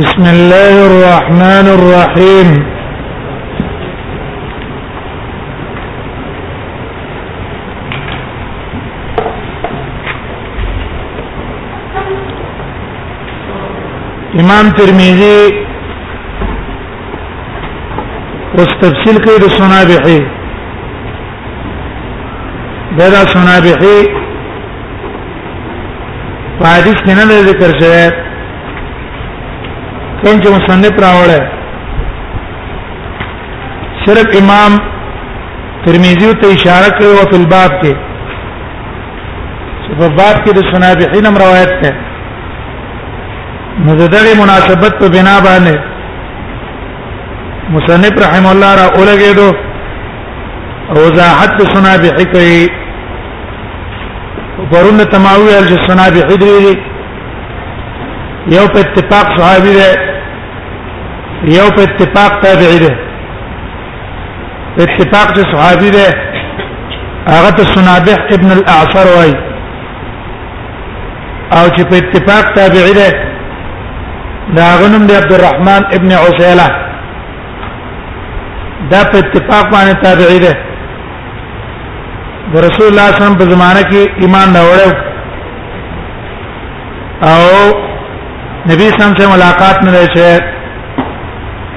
بسم الله الرحمن الرحيم امام ترمذی اوس تفصیل کوي د سنابحي دا سنابحي په حدیث کې نه ذکر شوی کوم چې مصنف راوړی صرف امام ترمذی ته اشاره کوي او په باب کې چې په باب کې د سنابحین هم روایت ده نو د دغه مناسبت په بنا باندې مصنف رحم الله را اولګېدو او زاحت سنابحی کوي پرونه تماوی ال سنابحی دی یو په اتفاق صحابي ده یو په اتفاق تابعي ده اتفاق چې صحابي ده هغه ته سنابح ابن الاعصر وای او چې په اتفاق تابعی ده دا غنم دی عبد الرحمن ابن عسيله دا په اتفاق باندې تابعی ده د رسول الله صلی الله علیه وسلم په زمانه کې ایمان نه وړو او نبی صلی الله علیه وسلم ملاقات نه لري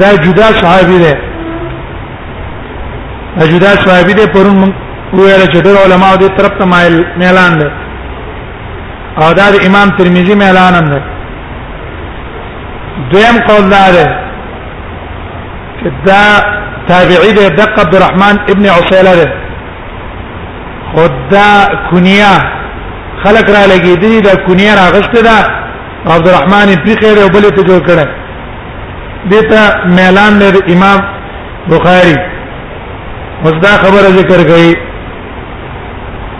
دا جدا صحابي دی دا جدا صحابي دی پرون موږ ویل چې ډېر علما دې طرف ته مایل ميلان دی او دا د امام ترمذي ميلان هم دی دویم قول دا دی چې دا تابعي دی د عبد الرحمن ابن عسيله دی خدا کنیا خلق را لګی دی دا کنیا راغسته ده عبد الرحمن پری خیر او بلې ته جوړ کړه دته ميلان نه امام بخاری اوس دا خبره ذکر کړي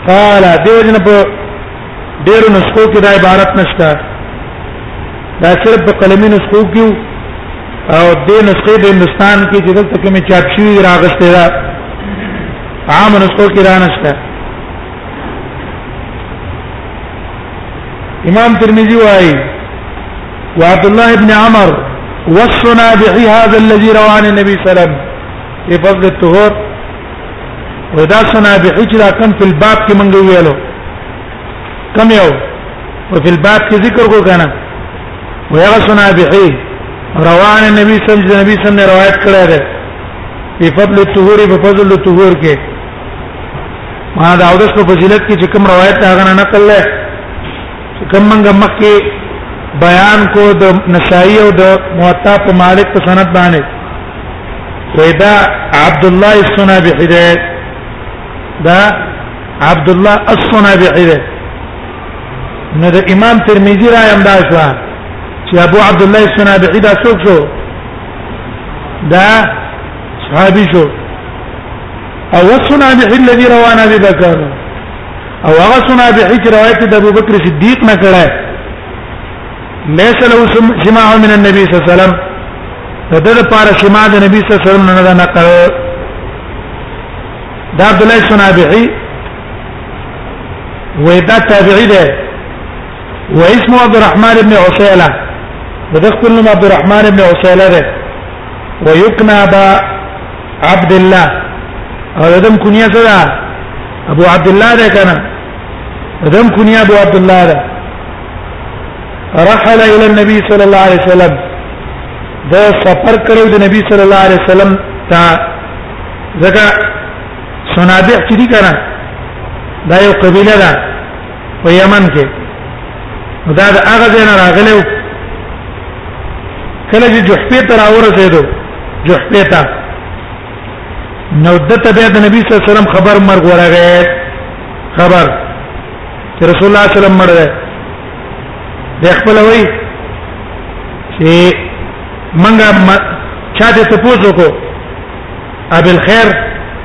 قال دیوجن په ډیرو نسخو کې دا عبارت نشته دا صرف په قلمي نسخو کې او د نسخې د هندستان کې چې دلته کې مې چاپ شوی راغسته دا عام نسخو کې را نشته امام ترمذي وايي وعبد الله بن عمر وصنا به هذا الذي روانه النبي صلى الله عليه وسلم في فضل الطهور ودا سنا به چې دا کم په باب کې مونږ ویلو کم یو او په باب کې ذکر کو کنه ویا سنا به روان نبی صلی الله علیه وسلم روایت کړی دی په فضل الطهور په فضل الطهور کې ما دا اودس په فضیلت کې چې کوم روایت هغه نه نقل لای چې کوم منګه مخکې بیان کو د نسائی او د موطا په مالک په سند باندې ودا عبد الله الصنابحي ده دا عبد الله الصنابحي ده نو د امام ترمذی را هم دا شو چې ابو عبد الله الصنابحي دا څوک شو دا صحابي شو او وصنا به الذي روانا ابي بکر او هغه صنا به چې روایت د ابو بکر صدیق نه کړه ليس له سماع من النبي صلى الله عليه وسلم دا د لپاره سماع د نبی صلی الله علیه وسلم نه نه نقل دا عبد الله صنابحي ودا تابعي ده واسمه عبد الرحمن بن عسيله بدخل عبد الرحمن بن عسيله ده ويكنى با عبد الله او دم کنیا سره ابو عبد الله ده کنه دم کنیا ابو عبد الله ده رحل الى النبي صلى الله عليه وسلم ده سفر کړو د نبی صلی الله علیه وسلم ته ځکه سنابح چې دي کنه دا یو قبيله ده په یمن کې دا د هغه ځای نه راغلی و کله چې جحفې ته راورسېدو جحفې ته نو دته بیا د نبی صلی الله علیه وسلم خبر مرګ ورغی خبر چې رسول الله صلی الله علیه وسلم مړ دی د خپل وای چې منګه چا دې ته پوښتنه کو ابل خیر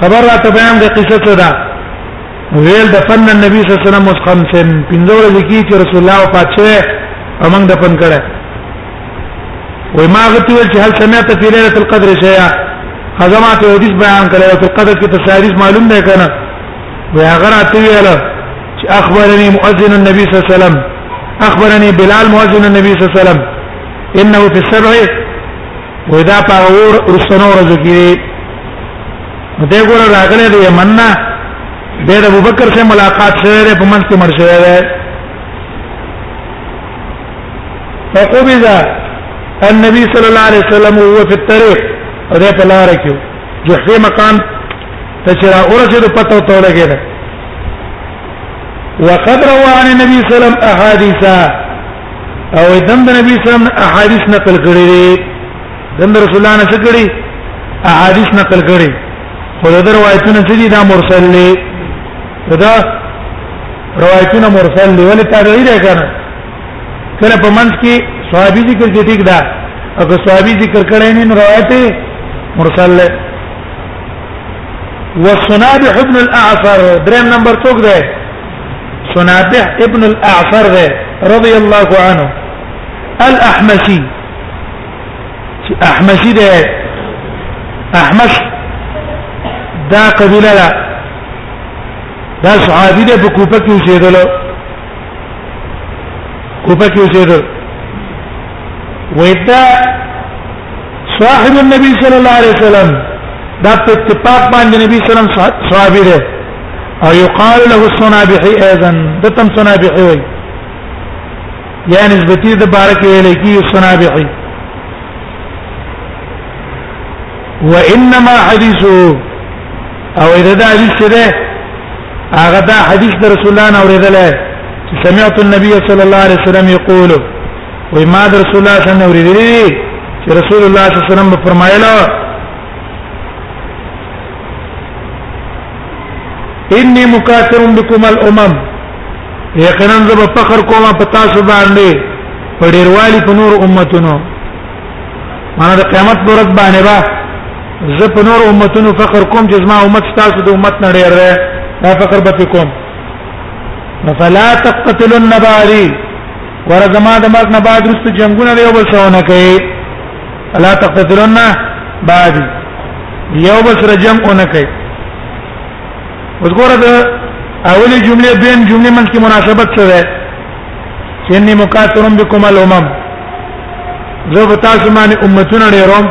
خبر راته بیان د قصه څه ده ویل د فن النبي صلی الله علیه وسلم مسخم سن پنځه ورځې کې چې رسول الله وفات شوه امنګ د پن کړه وای ما غتی ول چې هل سمعت فی ليله القدر شیئا خزما ته حدیث بیان کړو چې قدر کې تصاریف معلوم نه کنه وای هغه راته ویل چې اخبرني مؤذن النبي صلی الله علیه وسلم اخبرني بلال مؤذن النبي صلی الله علیه وسلم انه في السبع وې دا په اور رسنو ورځو کې مته ګور راغله د یمن نه د ابو بکر سره ملاقات شوه ده په منځ کې مر شوه ده فقبض النبي صلى الله عليه وسلم وهو في الطريق او ده په لار کې جحفه مکان ته چې را اورسه د پته تو لګیدا وقد روى عن النبي صلى الله عليه وسلم احاديثا او دم د نبی صلی الله علیه وسلم احادیث نقل کړي دي دم د رسول الله نه څه کړي احادیث نقل کړي خو د روایتونو څه دي دا مرسل دي دا روایتونه مرسل دي ولې تابعی ده کنه کله په منځ کې صحابي ذکر کې ټیک ده او که صحابي ذکر کړي نه روایت مرسل ده والصنابح ابن الاعصر دریم نمبر څوک ده سنابح ابن الاعصر ده رضي الله عنه الاحمسي احمسي ده احمس دا قبيله ده دا صحابي ده په کوپه کې اوسېدل کوپه کې اوسېدل وېدا صاحب النبي صلى الله عليه وسلم دا په اتفاق باندې نبی صلی الله علیه وسلم صحابي ده او يقال له الصنابحي ايضا دتم صنابحي وي يا نسبتي د بارک ویل کی صنابحي وانما حديثه او اذا دا حديث ده هغه دا حديث د رسول الله نه اوریدل سمعت النبي صلى الله عليه وسلم يقول وما رسول الله صلى الله عليه وسلم اوریدل رسول الله صلى الله عليه وسلم فرمایله انی مکاثر بكم الامم یقینا زب فخر کوم په تاسو باندې په ډیروالی په نور امتونو مانه د قیامت پر ورځ باندې با زه په نور امتونو فخر کوم چې زما امت تاسو د امت نه ډیر ده دا فخر به کوم فلا تقتلن بعدي ورزما د مرګ نه بعد رست جنگونه یو بل څه نه کوي الا تقتلون بعد یو بس رجم اونکه اوس ګوره د اولی جمله بین جمله منځ کې مناسبت څه ده چې انی مکاترم بكم الامم زه به تاسو باندې امتونه ډیروم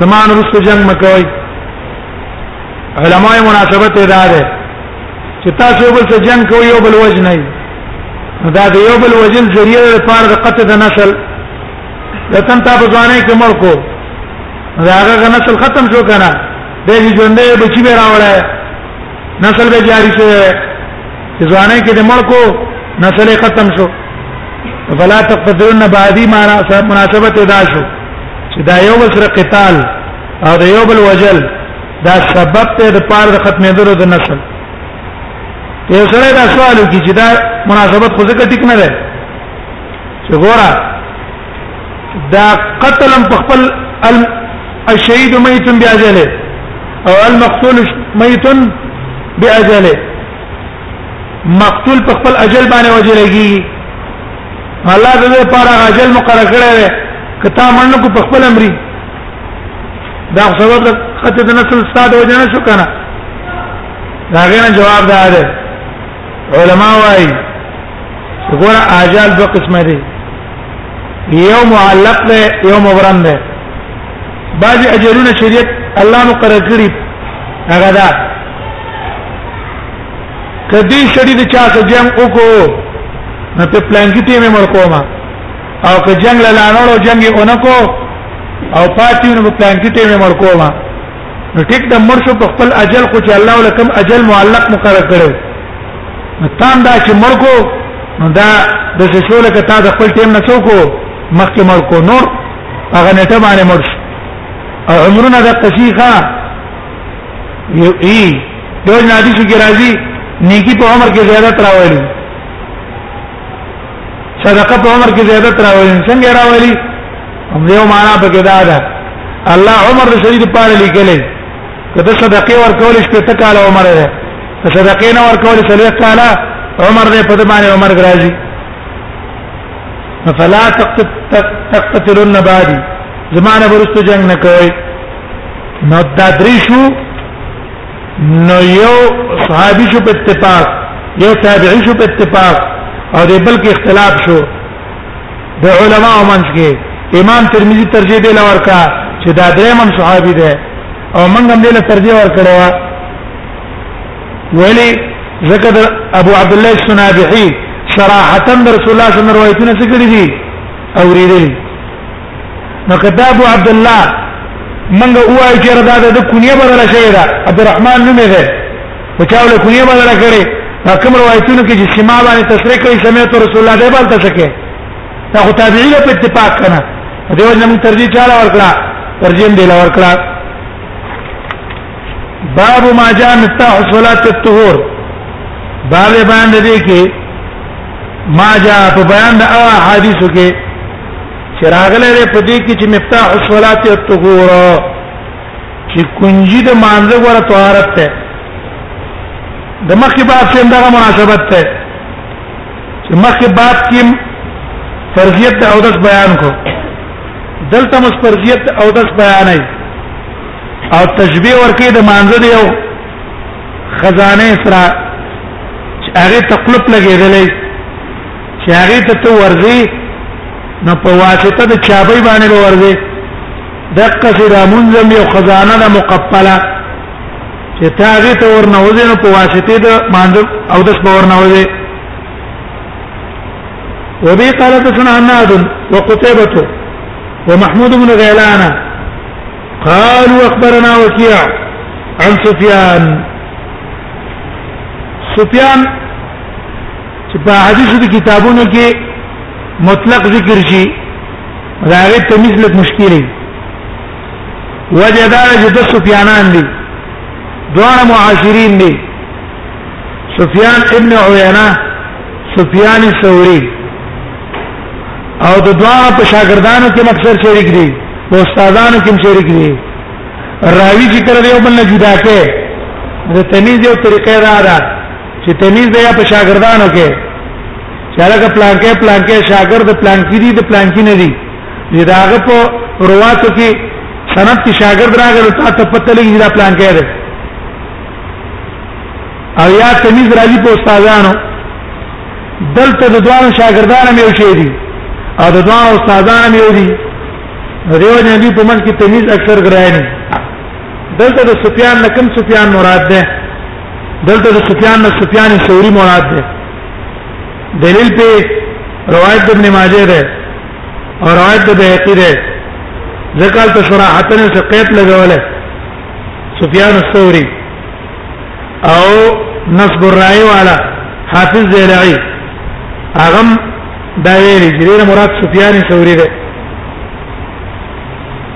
زمان رسو جنگ مکوي علماء مناسبت ادا ده چې تاسو بل څه جنگ کوي یو بل وجه نه دا د یو بل وجل ذریعہ لپاره د قطع د نسل وطن ته په ځواني کې مړ کو دا هغه نسل ختم شو کنه د دې ژوندې بچی به راوړای نسل به جاری شو ځواني کې د مړ کو نسل ختم شو فلا تقدرن بعدي ما مناسبت ادا شو چې دا یو بسره قتال او دا یو بل وجل دا سبب ته د پار د ختمېدلو د نسل یو سره دا سوال کی چې دا مناسبت خو ځکه ټیک نه ده چې ګوره دا قتلم په خپل الشهيد ميت باجله او المقتول ميت باجله مقتول په خپل اجل باندې وجلږي الله دې لپاره اجل مقرر کړی دی کته مننه کو په خپل امري دا سبب د خطه د نسل ستاد وجنه شو کنه دا غنه جواب ده علما وايي ګور اجال دوه قسمه دي یو معلق ده یو مبرم ده بعض اجلونه شریعت الله مقرر کړی هغه ده کدی شری د چا څخه جنگ وکړو نو په پلان کې ټیم مر کوما او که جنگ لاله نو جنگ یې اونکو او پاتې نو پلان کې ټیم مر کوما نو ټیک د مړ شو په خپل اجل خو چې الله ولکم اجل معلق مقرر کړو تام دا چې مړ کو نو دا د څه شو لکه تا د خپل ټیم نه څوک مخکې مړ کو نور هغه نټه باندې مړ شو او عمرونه د قصیخه یو ای دوی نادي شو کې راځي نیکی په عمر کې زیادت راوړي صدقه په عمر کې زیادت راولي څنګه راولي هم یو معنا په کې دا ده الله عمر شریف پاره لیکلې کته صدقه ورکول شپه ته کال عمر ده صدقه نه ورکول سلوي کال عمر دې په باندې عمر راځي فلا تقتتلن بعدي زمانه برستو جنگ نه کوي نو دا درې شو نو یو صحابي شو په اتفاق یو تابعي شو په اتفاق او دې بل کې اختلاف شو د علماء منځ کې امام ترمذی ترجیح دی لور کا چې دا دریم صحابي دی او موږ هم دې له ترجیح ور کړو ولی ذکر ابو عبد الله السنابحي صراحتا رسول الله صلی الله علیه وسلم روایتونه څه کړی دي اوریدل نو کتاب عبد الله منګه وای چې ردا د کونیه بدل شوی دا عبد الرحمن نوم یې ده بچاو له کونیه بدل کړي دا کوم روایتونه کې چې سما باندې تصریح کوي سمعت رسول الله دی بل تشکه دا خو تابعی له اتفاق کنه دیو جن ترجیح چاله ورکړه ترجیح دی لا ورکړه باب ما جاء مفتاح صلات الطهور باب باندې کې ما جاء په بیان د اوا حدیثو کې چې راغله ده په دې کې چې مفتاح الصلات الطهور چې کنجي د مانزه غره طهارت ده د مخکې باب سره دغه مناسبت ده چې مخکې باب کې فرضیت او داس بیان کو دلته مس فرضیت او داس بیان نه او تشبیه ورکې د مانزه دی او خزانه سره هغه تقلب لګېدلې چې هغه ته ته ورځي نو په واسطه د چابي باندې به ورځي دقه سي د منظم یو خزانه د مقبله چې ته هغه ته ورنه وځي نو په واسطه د مانځ او د سپور نه وځي وبي قال حدثنا عناد وقتيبة ومحمود بن غيلان قالوا اخبرنا وكيع عن سفيان سفيان چې په حدیثو د کتابونو کې مطلق ذکر شي دا هغه تمیز لږ مشکل دی وجه دا چې د سفیانان دي دواړه معاشرین دي سفیان ابن عیینه سفیان ثوری او د دواړه په شاګردانو کې مکسر شریک دي په استادانو کې شریک دي راوی چې تر یو بل نه جدا کې د تمیز یو طریقې را ده چې تمیز دی په شاګردانو کې چې هغه پلانکې پلانکې شاګرد پلانکی دي د پلانکی نه دي دا هغه په رواتو کې سند کې شاګرد راغلی ته ته پته لګي دا پلانکې ده او یا تمیز راځي په استادانو دلته د دوه شاګردانو مې وشي دي او د دوه استادانو مې ودي دیو جن دی په من کې تمیز اکثر ګرایي دلته د سفیان نه کم سفیان مراد ده دلته د سفیان نه سفیان ثوری مراد ده دلیل په روایت د ابن ماجه ده او روایت د بهقی ده ځکه ته صراحتن څه قید لګوله سفیان الثوری او نصب الرای والا حافظ زیلعی اغم دا ویلی چې مراد سفیان ثوری ده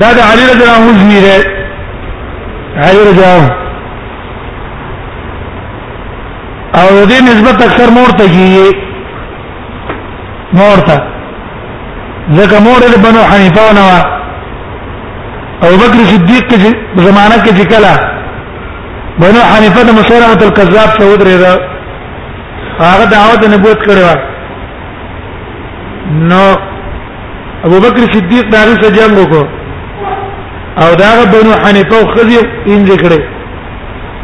دا د علي رضی الله عنه زوی دی علي رضی الله او دې نسبت اکثر مور ته کیږي مور ته ځکه مور د بنو حنیفه نه و او بکر صدیق کې زمانہ کې چې کله بنو حنیفه د مسلمه الکذاب څخه ودرېده هغه دعوت نبوت کړو نو ابو بکر صدیق داغه سره جنگ وکړو او داغه بنو حنیفه او خزی ان ذکرې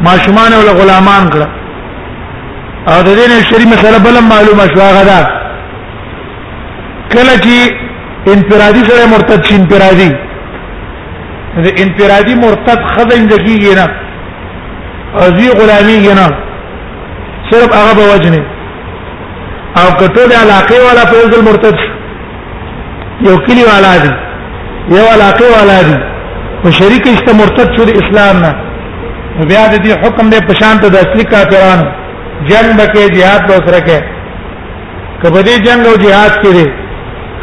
ماشومان او غلامان کړه او د دې نه شری مسله بل معلومه شو هغه دا کله چې انفرادي سره مرتد شي انفرادي د انفرادي مرتد خزه ان ذکیږي نه او زی غلامی نه صرف هغه به وجنه او کټول علاقه والا په ځل مرتد شو یو کلی والا دی یو علاقه والا دی او شریک است مرتد شو د اسلام نه بیا د دې حکم نه پشان ته د اصلي کافرانو جنگ بکې jihad به سره کې کبه دې جنگ او jihad کې دي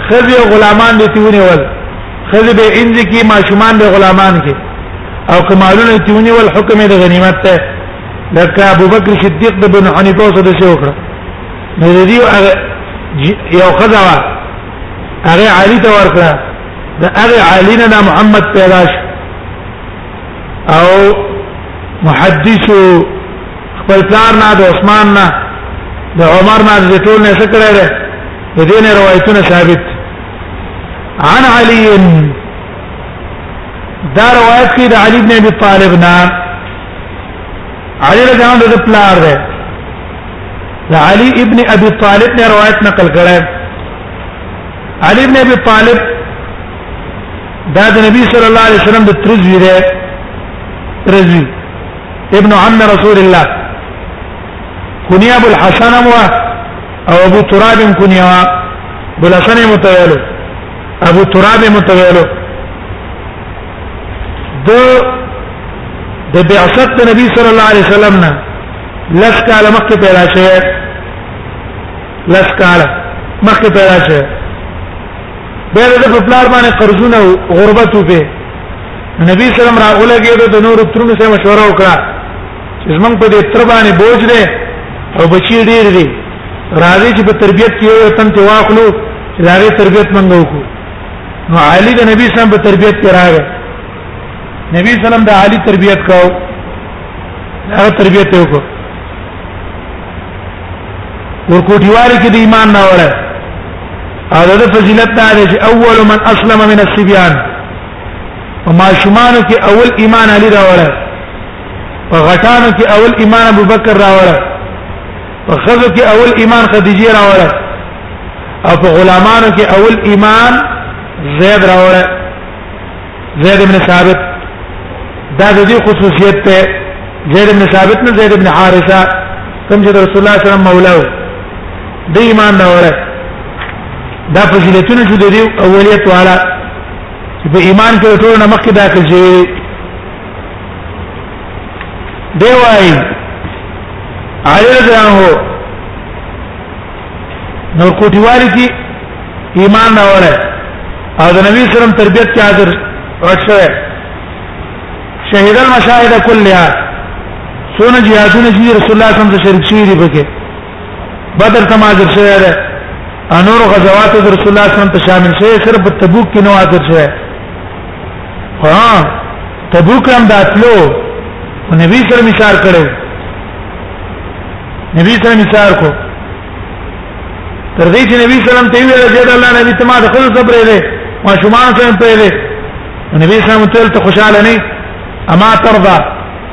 خزي او غلامان دې تیونه ول خزي به انځ کې ماشومان به غلامان کې او کمالونه تیونه ول حکم د غنیمت ته لکه ابو بکر صدیق د بن حنیفه سره څه وکړه نو دې یو خزا هغه علی ته ورکړه دا هغه علی نه محمد پیدا شو او محدث خپل پلار نه د عثمان نه د عمر نه د ټول نه سکړه ده د دې نه روایتونه ثابت عن علي دا روایت کې د علي بن ابي طالب نه علی رضی الله عنه د پلار دی د علی ابن ابي طالب نه روایت نقل کړه علی ابن ابي طالب دا د نبی صلی الله علیه وسلم د ترزوی دی ترزوی ابن عم رسول الله کنیه ابو الحسن او ابو تراب کنیه ابو الحسن متویلو ابو تراب متویلو د د بعثت د نبی صلی الله علیه وسلم نه لس کاله مخکې پیدا شوی لس کاله مخکې پیدا شوی بیا د په پلار باندې قرضونه او غربت وبې نبی صلی الله علیه وسلم راولګېدو د نور ترونو سره مشوره وکړه چې زمونږ په دې تر باندې بوج دی او بچی ډیر دی راځي چې په تربيت کې یو تن ته واخلو چې دا غي تربيت منغو کو نو علي د نبی سم په تربيت کې راغی نبی سلام د علي تربيت کاو هغه تربيت یې وکړ ورکوټیوال کې د ایمان نه وره او د فضیلت دا دی چې اول من اسلم من الصبيان وما شمانو کې اول ایمان علي راوړل په غټانو کې اول ایمان ابو بکر راوړل په خزو کې اول ایمان خدیجه راوړل او په غلامانو کې اول ایمان زید راوړل زید بن ثابت دا د دې خصوصیت ته زید بن ثابت نه زید بن حارثه کوم چې رسول الله صلی الله علیه وسلم مولا و د ایمان راوړل دا فضیلتونه چې د دې اولیت والا چې په ایمان کې ټول نه مخکې داخل شي دی وای علی رضی الله نور کوټیوالي کې ایمان راوړل او د نبی سلام تربيت کې حاضر ورشوه شهید المشاهد كلها سونه جهادونه چې رسول الله صلی الله علیه وسلم شریک شوی دی پکې بدر ته حاضر شوی دی انور غزوات رسول الله صلی الله علیه وسلم ته شامل شوی صرف تبوک کې نو حاضر شوی ها تبوک هم داتلو نبی سره مشار کړو نبی سره مشار کو تر دې چې نبی سلام ته ویل چې الله نبی ته ما د خپل صبر دی ما شومان سره په دی نبی سلام ته ته خوشاله نه اما ترضى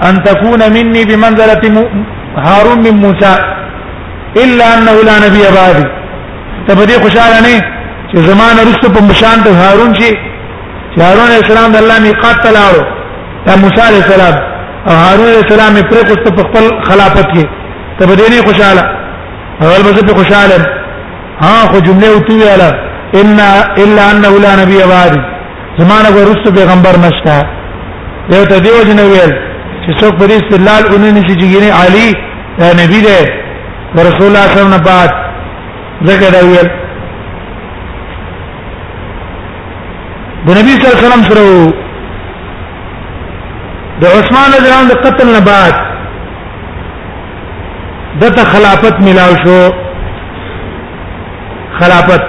ان تكون مني بمنزله هارون من موسى الا انه لا نبي بعدي ته به خوشاله نه چې زمانه رسو په مشان ته هارون شي چې هارون علیه السلام د الله میقات ته لاړو یا موسی علیه السلام او هارون علیه السلام یې پرې کوست په خپل خلافت کې ته به دې نه خوشاله اول به ته خوشاله ها خو جمله وتی ویاله ان الا انه لا نبي بعد زمانه ورست پیغمبر نشته یو ته دیو جن ویل چې څوک په دې استدلال اونې نشي چې ګینه علی نبی دی رسول الله صلی الله علیه وسلم نه بعد ذکر ویل د نبی صلی الله علیه وسلم سره د عثمان رضی الله عنه د قتل نه بعد دته خلافت ملاو شو خلافت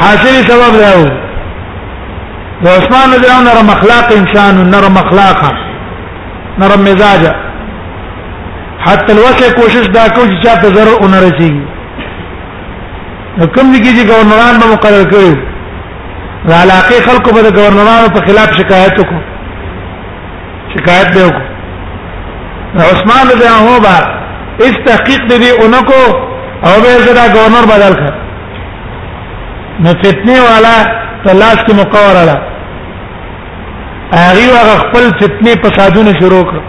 حاصل سبب راو د عثمان رضی الله عنه نرم اخلاق انسان نرم اخلاقه نرم مزاجه حتی الوسه کوشش دا کو چې چاته ضرر اون رسیږي نو کوم دي چې ګورنران به مقرر کړي د علاقې خلکو به د ګورنرانو په خلاف شکایت وکړو شکایت به وکړو عثمان رضی الله عنه با اس تحقیق دې اونکو او به زړه ګورنر بدل کړ نو فتنه والا تلاش کې مقاوره هغه هغه خپل فتنه فسادونه شروع کړ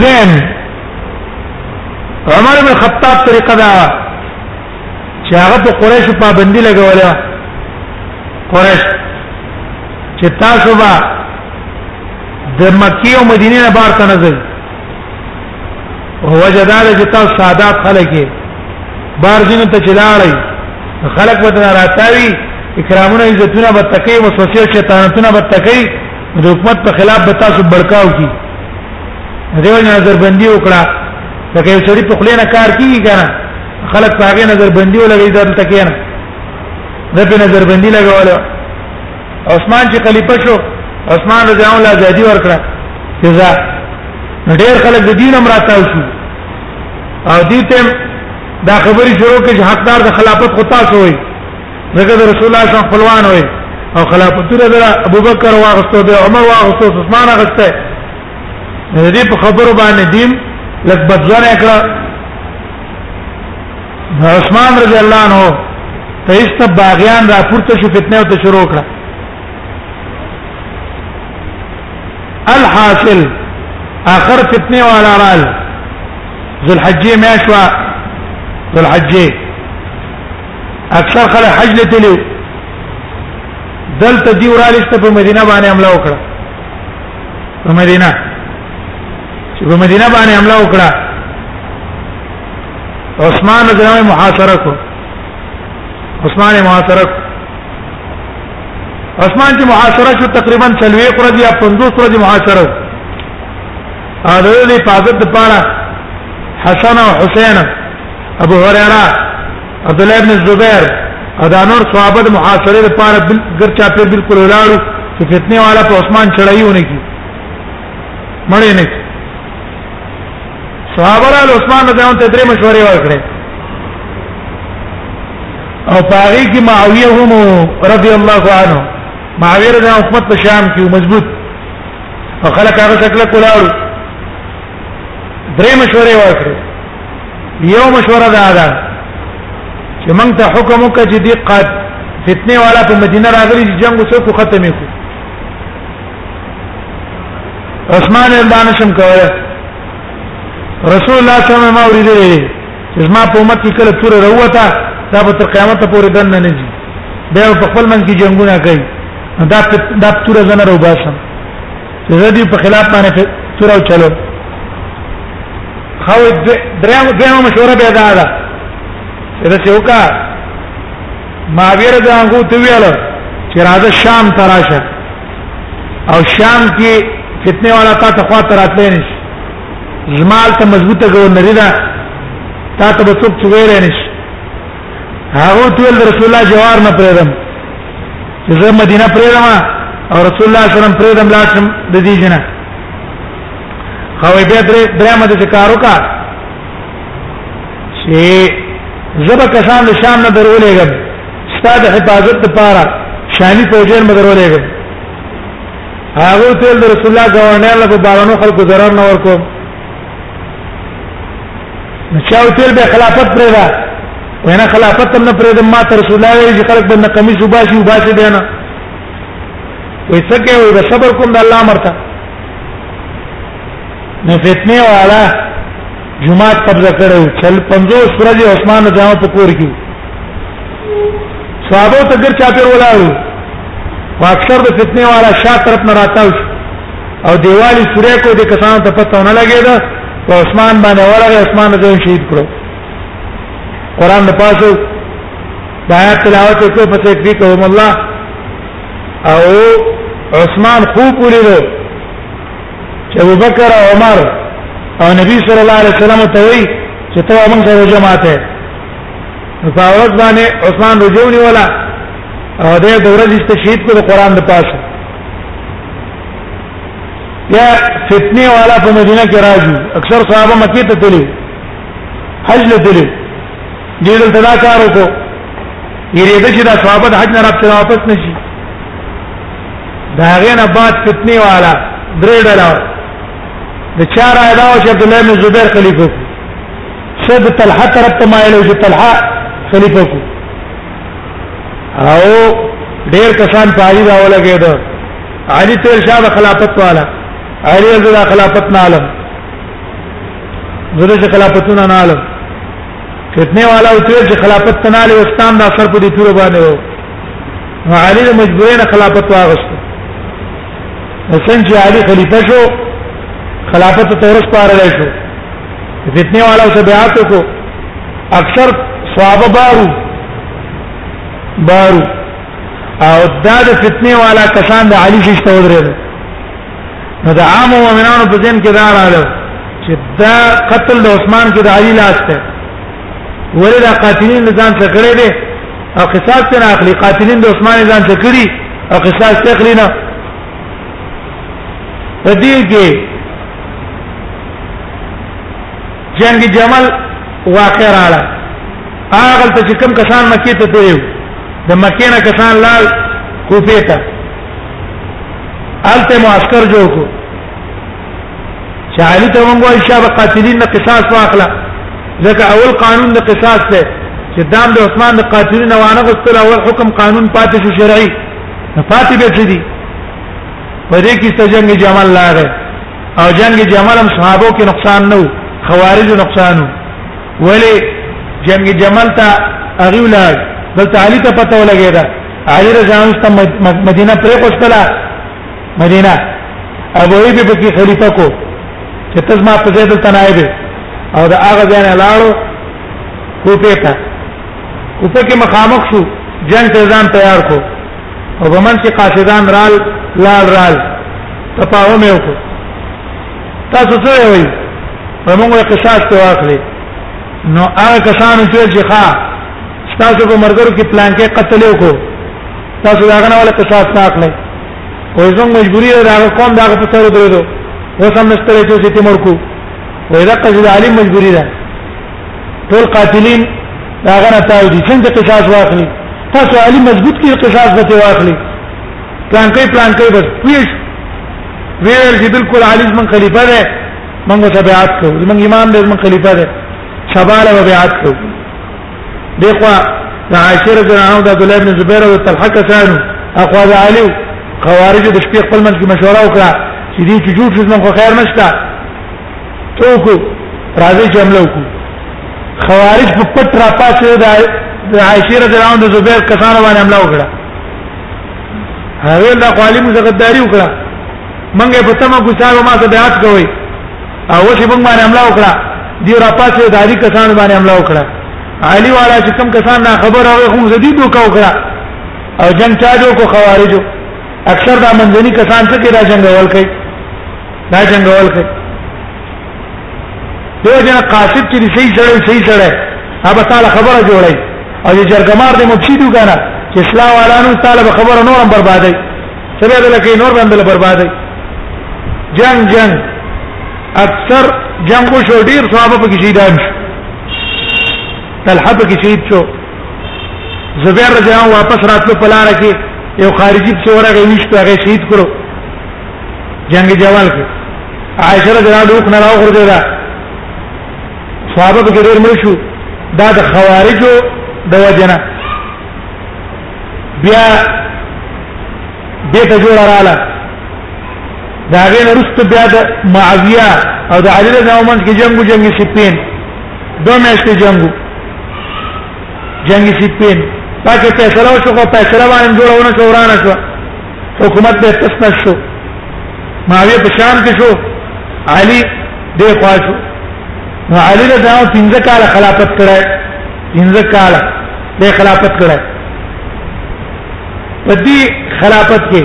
دیم عمر بن خطاب طریقه دا چې هغه په قریش پابندي لګوله قریش چې تاسو به د مکی او مدینه نه بار ته نه ځئ او وجدار چې تاسو سادات خلک بار دین ته چلاړی خلک وته راتاوی اکرامونه عزتونه به تکي وسوسه شیطانتونه به تکي د حکومت په خلاف به تاسو بڑکاو کی دیو نظر بندي وکړه لکه یو سړی په خلینه کار کیږي کنه خلک په هغه نظر بندي ولګي دلته کینه د په نظر بندي لګول عثمان چې خلیفہ شو عثمان رضی الله عنه ازادي ورکړه جزاء ډېر خلک د دین امر تاو شو او دې ته دا خبري شروع کړي چې حقدار د خلافت خو تاسو وي دغه د رسول الله صلی خپلوان وي او خلافت د ابو بکر واغستو د عمر واغستو عثمان واغسته دې په خبرو باندې دیم لږ بدلونه کړه عثمان رضی الله عنه ته ایست باغیان را پورته شو فتنه او ته شروع کړه الحاصل اخر فتنه والا رال ذل حجې ماشوا ذل حجې اکثر خلک حج لته لیو دلته دی ورالسته په مدینه باندې حمله وکړه په مدینه چې په مدینه باندې حمله وکړه عثمان رضی الله عنه محاصره کو عثمان محاصره کو عثمان چې محاصره شو تقریبا 40 ورځې یا 50 ورځې محاصره او د دې حفاظت لپاره حسن او حسین ابو هريره عبد الله بن الزبير ادا نور صحابه د محاصره لپاره ګر چا په بالکل ولاړو چې فتنه والا په عثمان چړایونه کی مړې نه صحابه له عثمان رضی الله عنه درې مشورې ورکړې او پاره کې معاویه هم رضی الله عنه معاویه رضی الله حکومت په شام کې مضبوط او خلک هغه شکل کولاړو درې مشورې ورکړې یو مشوره دا ده چې موږ ته حکم وکړي چې دې قد فتنه والا په مدینه راغلي چې جنگ وسو کو ختمې کو عثمان اردان شم کوله رسول الله صلی الله علیه وسلم اوریدل زما په امت کې کله تور وروته دا به تر قیامت پورې دن نه نږي بیا په خپل من کې جنگونه کوي دا دا تور زنه رو باسم زه دې په خلاف باندې تور او چلو خو دریم دریم مشوره به دا ده دا چې وکا معاویه رضی الله عنه ته ویل چې راځه شام تراشه او شام کې فتنه والا تا ته خوا تر اتلې نشي زمال ته مضبوطه ګورنری ده تا ته به څوک چویر نشي هغه ټول رسول الله جوار نه پرېدم چې زه مدینه پرېدم او رسول الله صلی الله علیه وسلم پرېدم لاشم د دې جنا خو به درې درې مده چې کارو کا چې زبر کسان د شام نه درولېږم ستا د حفاظت لپاره شامی فوجین مدرولېږم هغه تل د رسول الله گورنر له بارانو خلکو ضرر نه ورکو چاو تل به خلافت پرې دا وینا خلافت هم نه پرې د ما تر رسول الله ویل چې خلک باندې قمیص وباسي وباسي دی نه وې څه کوي وې صبر کوم د الله مرته نو فتنه والا جمعه قبض کړو چل 50 ورځې عثمان رضی الله په کور کې صحابه ته ګر چا پیر ولاړو واکثر د فتنه والا شا طرف نه راتاو او دیوالی سوره کو د کسان ته پته نه لګیدا او عثمان باندې ورغه عثمان رضی الله شهید کړو قران د پاسو د آیات تلاوت کو پته کې کوم الله او عثمان خوب ولیدو چې ابو بکر او عمر او نبی صلی الله علیه وسلم ته وی چې ته موږ سره جماعت یې په ورځ باندې عثمان رجونی ولا او دې د ورځې تشهید کو د قران د پاسه یا فتنه والا په مدینه کې راځي اکثر صحابه مکه ته تللی حج له تللی دې دلته دا کار وکړو یریده چې دا صحابه د حج نه راځي واپس نشي دا غینه بعد فتنی والا درې ډلا د چار ادا او چې عبد الله بن زبیر خلیفہ کو شد طلحه طرف ته مایل او چې طلحه خلیفہ کو او ډیر کسان پاری دا ولګید علی تیر شاه د خلافت والا علی زړه خلافت نه عالم زړه خلافتونه نه عالم فتنه والا او تیر چې خلافت تناله اسلام دا سر په دې تور باندې نو علي د مجبورۍ نه خلافت واغسته حسین چې علي خلیفہ شو خلافت ته ورس پارل شو فتنه والا او بیعت کو اکثر صحابه بارو بارو او دا د فتنه والا کسان د علي شي ته ودرېد نو د عام مؤمنانو په ذهن کې دا راغله چې دا قتل د عثمان کې د علي لاس ته ولې دا قاتلین ځان څخه کړی دی او قصاص ته اخلي قاتلین د عثمان ځان څخه کړی او قصاص ته اخلي نه پدې کې جنگ جمل واقع رااله هغه ته چې کوم کسان مکې ته تلل د مکې نه کسان لال کوفه ته الته معسكر جوړ کو چې علي ته موږ وایو شابه قاتلین د قصاص واخله ځکه اول قانون د قصاص دی چې دام د عثمان د قاتلین وانه غوښتل اول حکم قانون پاتې شو شرعي نه پاتې به څه دي په دې کې څه جنگ جمل لاغه او جنگ جمل هم صحابو کې نقصان نه خوارج نقصان ولی جنگ جمل ته اغي ولای بل تعالی ته پته ولګی دا علی رضوان ته مدینه پرې کوستلا مدینه ابو ایب په کې خلیفہ کو چې تزما په زید تنایب او دا هغه ځای نه لاړو کوپه ته کوپه کې مخامخ شو جنگ ته ځان تیار کو او بمن کې قاصدان رال لال رال تپاو مې وکړ تاسو څه وایي موږ قصاص ته واخلې نو هغه کسان چې ښا تاسو په مرګرو کې پلان کې قتل وکړو تاسو دا غنه ولا قصاص نه اخلئ وې زموږ مجبوری ده هغه قوم دغه په سره درېدو اوس هم نشته چې څه تیمور کو وې دا قصد عالم مجبوری ده ټول قاتلین دا غره تاو دي څنګه قصاص واخلي تاسو عالم مضبوط کی قصاص به واخلي پلان کوي پلان کوي بس پیش ویل چې بالکل عالی من خلیفہ ده موږ ته بیعت کوو موږ امام دې من خلیفہ ده شباله بیعت کوو دغه د عاشر جنانو د عبد الله بن زبیر او طلحه کسانو اخوا د علی خوارج د شپې خپل منځ کې مشوره وکړه چې دې چې جوړ شي نو خیر نشته څوک راځي چې عملو کو خوارج په پټ را پاتې د عاشر جنانو د زبیر کسانو باندې عملو وکړه هغه د عالم زغداري وکړه منګه په تمه ګوساو ما ته بیعت کوي او چې موږ باندې حمله وکړه دی را پاسه د علي کسان باندې حمله وکړه علي والا چې کوم کسان نه خبر او هم زدي دوکا وکړه او جنگ چا جو کو خوارجو اکثر دا منځني کسان څه کې دا جنگ ول کوي دا جنگ ول کوي دوی جن قاصد چې صحیح سره صحیح سره هغه تعالی خبره جوړي او چې جرګمار دې مفسدو کنه چې اسلام والانو تعالی خبره نورم بربادي سره د لکه نور باندې له بربادي جنگ جنگ اکثر جنگ شو ډیر صحابه په کې شهیدان شو طلحه په کې شهید شو زبیر رضی الله واپس راتلو په لار کې یو خارجي څو ورغه ویشت هغه شهید کړو جنگ جوال کې عائشه رضی الله عنها نه راوغورځه دا صحابه په کې ډیر مړ شو دا د خوارجو د وجنه بیا دې ته جوړ رااله دا غین رست بیا د معاویه او د علی رضی الله عنه کې جنگو جنگ سپین دوه میاشتې جنگو جنگ سپین پاکه فیصله شو کو فیصله باندې جوړونه شو ورانه شو حکومت به تسنه شو معاویه په شام کې شو علی دې خواجو نو علی رضی الله عنه څنګه کال خلافت کړای څنګه کال د خلافت کړه په دې خلافت کې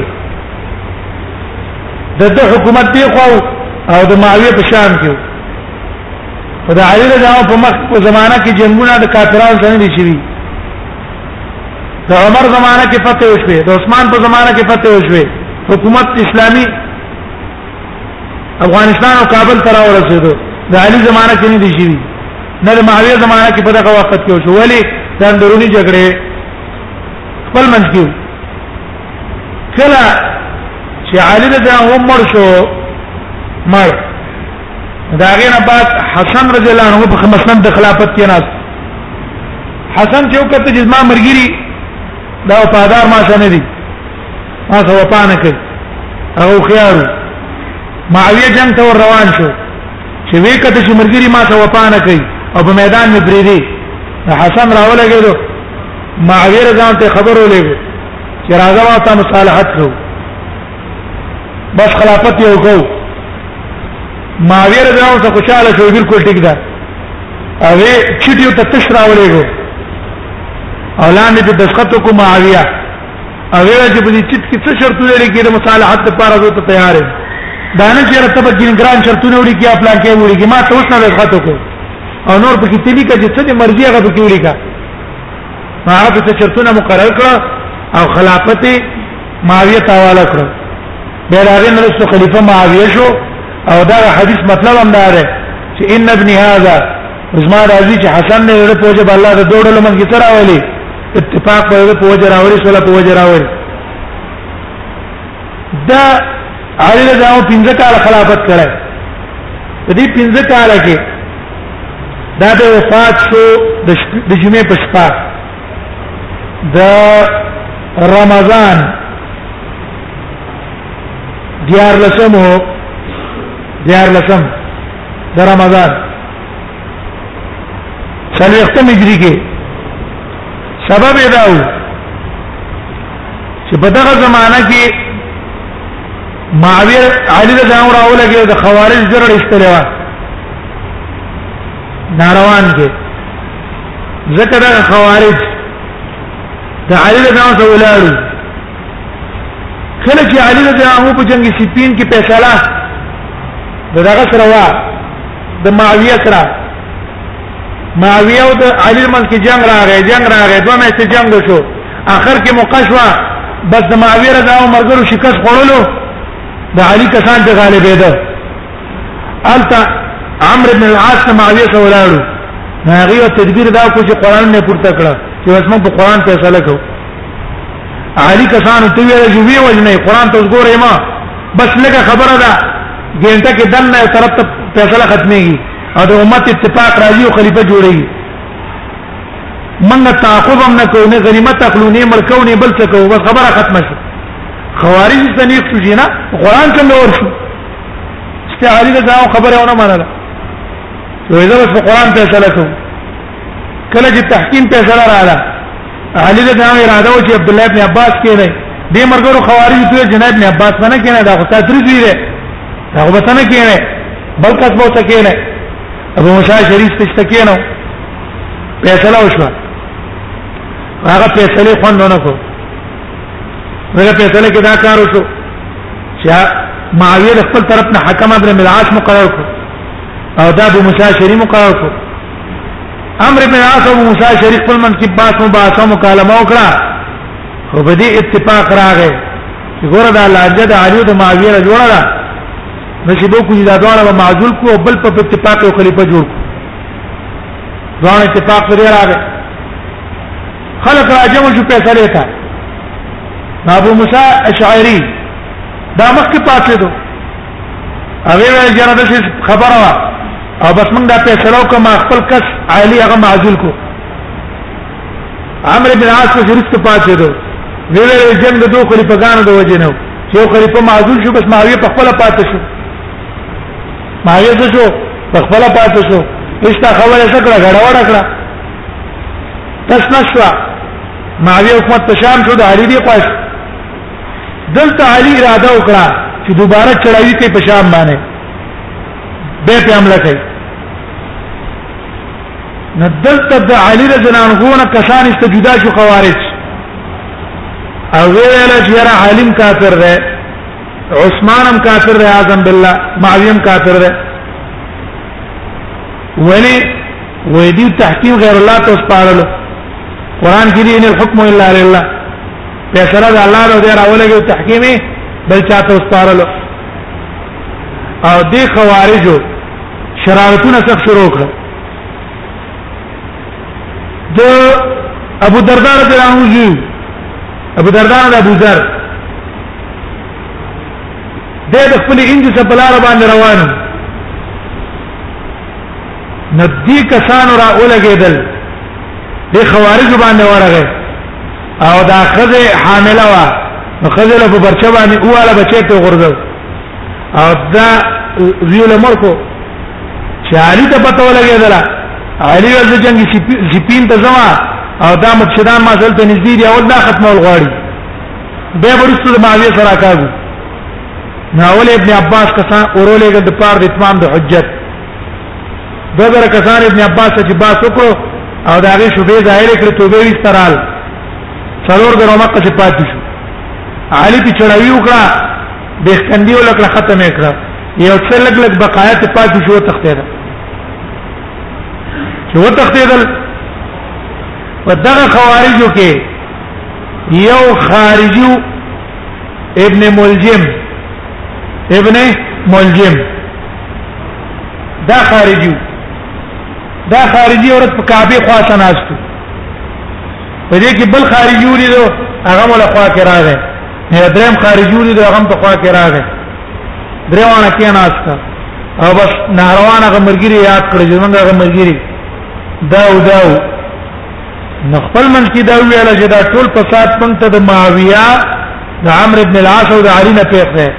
د د حکومت دی خو او د معاویه په شان کې په د علی رضی الله په مخ په زمانہ کې جنگونه د کافرانو سره دي شي د عمر زمانہ کې فتح وشوه د عثمان په زمانہ کې فتح وشوه حکومت اسلامی افغانستان او کابل تر ورسېدو د علي زمانہ کې نه دي شي نه د معاویه زمانہ کې په دغه وخت کې شو ولی د اندرونی جګړې خپل منځ کې کله چې علي د عمر شو مړ دا غیر بعد حسن رضی الله عنه په مسند د خلافت کې ناس حسن چې وکړه چې ما مرګري دا وفادار ما شنه دي تاسو وپانه کوي هغه خيار معاويه جنگ ته روان شو چې وې کته چې مرګري ما ته وپانه کوي او په میدان مې بریدي حسن راولګېدو معاويه رضوان ته خبر ولېګو چې راځه واته مصالحت کوو بس خلافت یو کو معاويه رضوان ته خوشاله شو بالکل ټیک ده او چټیو ته تشراولېګو او لاندې د دسخط کو معاویه هغه چې په دې چټ کې څه شرطونه لري کې د مصالحت لپاره زه ته تیار یم دا نه چې راته په ګران شرطونه وړي کې خپل کې وړي کې ما ته اوس نه لږه کو او نور په کې تلی کې چې دې مرضی هغه پکې وړي کا ما هغه څه شرطونه مقرر کړ او خلافت معاویه تاواله کړ به راغی نو رسول خلیفہ معاویه شو او دا حدیث مطلب هم دا دی چې ان ابن هذا زما راضی چې حسن نه له پوجا الله د دوړلو منځ کې تراولي اتفاق په یوه په وجه راوړي سره په وجه راوړي دا علي رضی الله عنه پنځه کال خلافت کړی په دې پنځه کال کې دا د وفات شو د جمعې په شپه د رمضان دیار لسمو دیار لسم د رمضان سلوخته مجری کې سبب دا و چې په دغه زمانہ کې معاویه علی د ځان راوله کې د خوارج جرړ استلوا ناروان کې ذکر د خوارج د علی د ځان سره ولاړو کله چې علی د ځان په جنگ سپین کې فیصله دغه سره وا د معاویه سره معاویه او د علی من کې جنگ راغی جنگ راغی دوه مې ته جنگ وشو اخر کې مقشوا بس د معاویه رضا او مرګرو شکست خوړلو د علی کسان ته غالب ده الته عمرو بن العاص معاویه سره ولاړو هغه تدبیر دا کو چې قران نه پورته کړه چې وسمه په قران فیصله کو علی کسان ته ویل چې وی وجنه قران ته وګورئ ما بس لګه خبره ده ګینټه کې دنه یو طرف ته فیصله ختميږي او د امت اتفاق راځي او خلیفہ جوړي منګه تعاقب هم نه کوو نه غنیمت اخلو نه ملکو نه بل څه کوو بس خبره ختمه شي خوارج سنیخ شو جنا قران کوم نور شو استعاری دا ځاو خبره ونه منله نو دا بس قران فیصله کوو کله چې تحکیم فیصله رااله علي رضی الله عنه اراده و چې عبد الله ابن عباس کېنه دې مرګرو خوارج ته جناب ابن عباس باندې کېنه دا خو تدریج دی دا خو بسنه کېنه بل کس به ته کېنه ابو موسی شریف ته کېنه فیصله وشو هغه فیصله خوند نه کو هغه فیصله کې دا کار وشو چې معاویه خپل طرف نه حکم ابن ملعاش مقرر کو او دا ابو موسی شریف مقرر کو امر بن عاص او موسی شریف په من کې باس مباحثه مکالمه وکړه خو په دې اتفاق راغی چې ګوره دا لانجه د علي او د معاویه نه جوړه ده نشي به کوی دا دواړه به معزول کو بل په اتفاق یو خلیفہ جوړ کو دواړه اتفاق پر راغی خلق راجم شو پیسې لیتا ابو موسی اشعری دا مخکې پاتې دوه هغه ویل چې دا څه خبره وا او بس موږ دا فیصله وکړه ما خپل کس عالی هغه معزول کو عمرو بن عاص کو شریک ته پاتې دو ویل جنگ د دوه خلیفہ ګانو د وجه نه چې یو خلیفہ معزول شو بس معاویه په خپل پاتې شو معاویه څه شو په خپل پاتې شو هیڅ خبره څه کړه غړوړه کړه تاسو نشوا معاویه حکومت په شام شو د علی دی قاش دلته علي اراده وکړه چې دوباره چړاوي کوي په شام باندې به په حمله کوي نو دلته د علي رضی الله عنه نه کسان است جدا شو خوارج او ویل چې یاره عالم کافر دی عثمان هم کافر دی اعظم بالله معاویه هم کافر دی ولی وې دې تحکیم غیر الله ته سپارلو قران کې دې ان الحكم الا لله فیصله د الله نو دی راولګو تحکیمي بل چاته وسپارلو او دی خوارجو شرارتونه څخه شروع کړ د ابو دردار رضی الله عنه ابو دردار د ابو ذر د خپل انجو څخه بلاره باندې روان ندی کسان را اولګېدل د خوارج باندې ورغه او دا خزه حامله وا نو خزه له برچا باندې اواله بچی ته غرزو او دا ویل مرکو چې علي ته پته ولګېدل علي ورته جنگي سپین ته زما او دا مقصدان ما ځل ته نږدې دی او دا ختمول غواړي به ورسره د معاویه سره کاږو ناول ابن عباس کسان اورولې د پاره د اتمام د حجت دو زر کسان ابن عباس چې باس وکړو او دا غي شوبې ظاهر کړ توبه وی سترال څلور د رومه کې پاتې شو علي په چړاوي وکړه به ستندي ولکړه ختم کړه یو څه لګ لګ بقایات پاتې شو تختیدل چې و تختیدل ودغه خوارجو کې یو خارجو ابن ملجم ابن ملجم دا خارجي دا خارجي اورت په کعبه خوا شناستو په دې کې بل خارجي ولیدو هغه مل خوا کې راغی نه دریم خارجي ولیدو هغه په خوا کې راغی دریوانه کې ناستا او بس نهروان هغه مرګري یاد کړ چې موږ هغه مرګري دا او دا نو خپل من کې دا ویل چې دا ټول فساد پنځه د معاویه د عمرو ابن العاص او د علی نه پیښ دی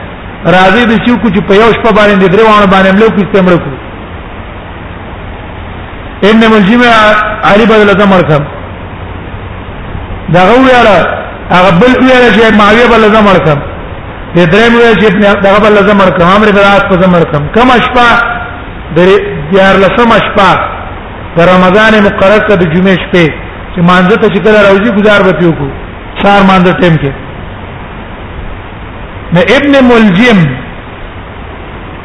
راځي د سیو کو چې په یو شپه باندې درې وانه باندې ملو کې استعمال کو ان ملجم علی بدل زمر کم دا غویاله هغه بل ویاله چې معاویه بدل زمر کم د درې مو چې دا بدل زمر کم امر به راس په زمر کم کم شپه د یار لسم شپه د رمضان مقرر ته د جمعې شپه چې مانځه ته چې کله راوځي گزار به پیو کو سار مانځه ټیم کې د ابن ملجم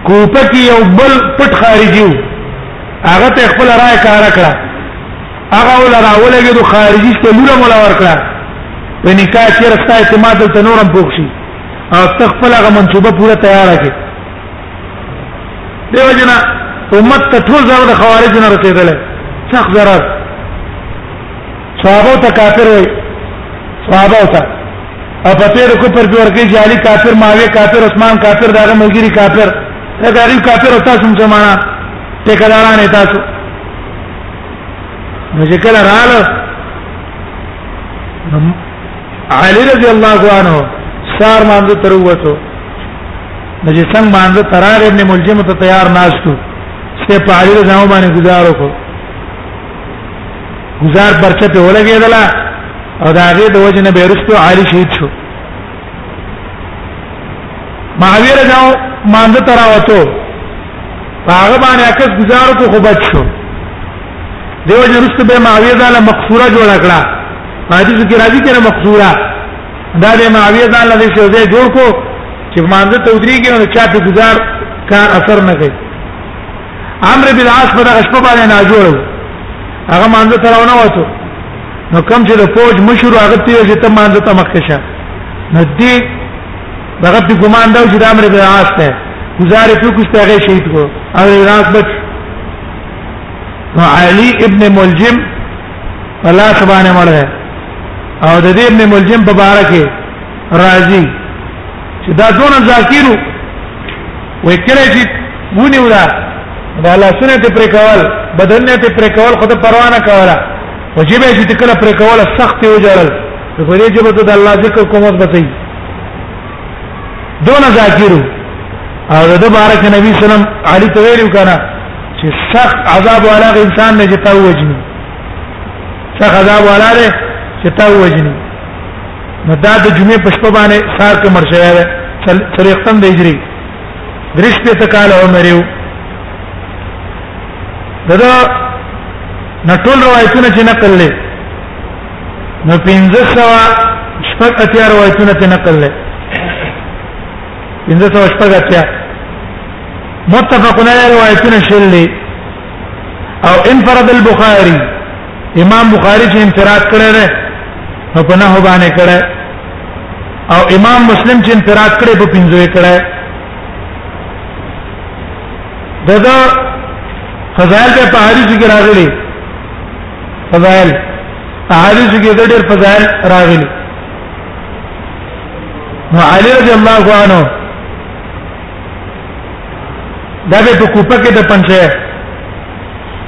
کوپه کې یو بل پټ خارجي وو هغه ته خپل رائے کار کړه هغه ول راولګي د خارجي ته لوره مولا ورکړه په نکاح کې رستا اعتماد ته نورم پوښي او تخپل هغه منصوبه پوره تیار کړي دیو جنا امت ته ټول زړه د خوارج نه رسیدل سخت ضرر صحابه ته کافر وای صحابه ته او په تیر کو پر جوړ کې جالي کافر ماوی کافر عثمان کافر داغه ملګری کافر دا غریب کافر او تاسو مسلمانان ته کډارانه تاسو نو چې کله رااله علي رضی الله عنه سار مانځ تر وته نو چې څنګه مانځ ترار ابن ملجم ته تیار ناشتو سه په علي رضی الله باندې گزارو کو گزار پرچه په ولګېدل او دا هغه د وجه نه بیرستو عالی شهید شو معاویه راځو مانځ ترا وته هغه باندې عکس گزار کو خو بچ شو دیو جنست به معاویه دا مقصوره جوړ کړه حدیث کې راځي چې مقصوره دا د معاویه دا لږ شو دې جوړ کو چې مانځ ته ودریږي نو چا په گزار کار اثر نه کوي عمرو بن العاص په دغه شپه باندې ناجوړ هغه مانځه ته راونه وته نو کوم چې د فوج مشر هغه ته چې ته مانځه ته مخکې شه نو دې دغه په ګمان دا چې د عمرو بن العاص ته گزارې په کوڅه هغه شهید کو او راز بچ نو علي ابن ملجم الله سبحانه مړ او د دې ابن ملجم په باره کې راځي چې دا دون ذاکرو وې کړه چې ونی ولا دا لاسونه ته پر کول بدن نه ته پر کول خود پروانه کوله وجب یې چې کله پر کول سخت یو جړل په دې جبه ته د الله ذکر کوم وخت بچي دون ذاکرو او د بارک نبی سلام علی ته ویلو کنه چې سخت عذاب والا انسان نه جتا وجني سخت عذاب والا له جتا وجني نو دا د جمعې په شپه باندې سار کې مر شوی دی څلوختم د هجری درش په تکاله عمر یو دا نټول روایتونه چې نقل لې نو 1500 شپږ اتیا روایتونه چې نقل لې 1500 شپږ اتیا متفقون علی روایتونه شلې او انفرد البخاری امام بخاری چې انفراد کړی دی نو په نحو باندې کړی او امام مسلم چې انفراد کړی په پنځو یې کړی دغه فضائل په حدیث کې راغلي فضائل حدیث کې د ډېر فضائل راغلي نو علی رضی الله عنه دا به په کوپه کې د پنځه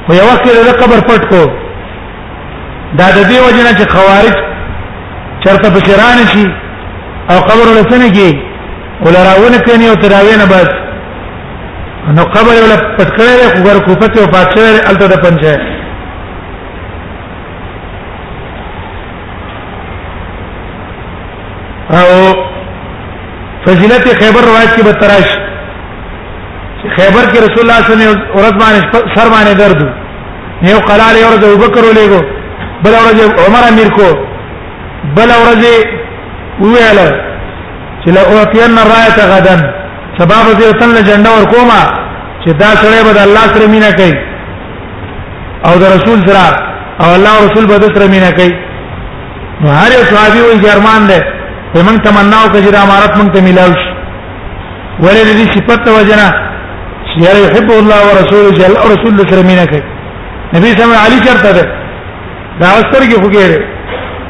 خو یو وخت د قبر پټ کو دا د دې وجنه چې خوارج چرته په شران شي او قبر لسنه کې ولراونه کوي او تراوینه بس نو قبر ولا پټ کړی خو ګر کوپه کې او پاتشه الته د پنځه او فضیلت خیبر روایت کې به تراش خیبر کې رسول الله صلی الله علیه وسلم اورد باندې سر باندې درد یو قلال یو ورځ ابوبکر ولېګو بل ورځ عمر امیر کو بل ورځ ویل چې لا اوتین رايه غدن سبب دې تل جنډه ور کومه چې دا سره به الله سره مینا کوي او د رسول سره او الله رسول به سره مینا کوي نو هر یو صحابي وي جرمان ده په من تمنا او کجر امارت مونږ ته ملاوي شي ولې دې صفات وجنا یا يحب الله ورسوله جل او رسول الله سره مینا کوي نبی صلی الله علیه چرته ده دا استر کې خوګيره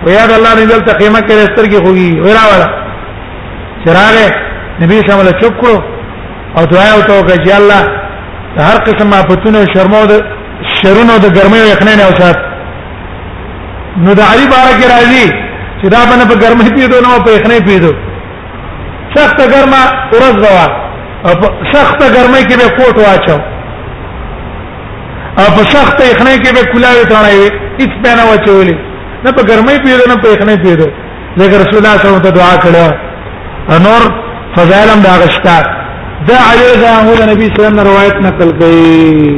ویا د الله نبی ته قیمه کې استر کې خوګي وراوړه چراغه نبی صلی الله علیه چوک کړو او دعا او توګه چې الله هر قسم آفتونو شرمو د شرونو د ګرمۍ یخنۍ نه اوسات نو د علی بارک راضي چې دا باندې په ګرمۍ پیډو نو په یخنۍ پیډو سخت ګرمه ورځ غوا او سخت ګرمۍ کې به کوټ واچو او په سخت یخنۍ کې به کلاوي تړای وي هیڅ پنه وچولې نه په ګرمۍ پیډو نه په یخنۍ پیډو ذکر رسول الله صلی الله علیه وسلم دعا کړو انور فضائل هم دا غشتا دا علی دا هو نبی صلی الله علیه وسلم روایت نقل کړي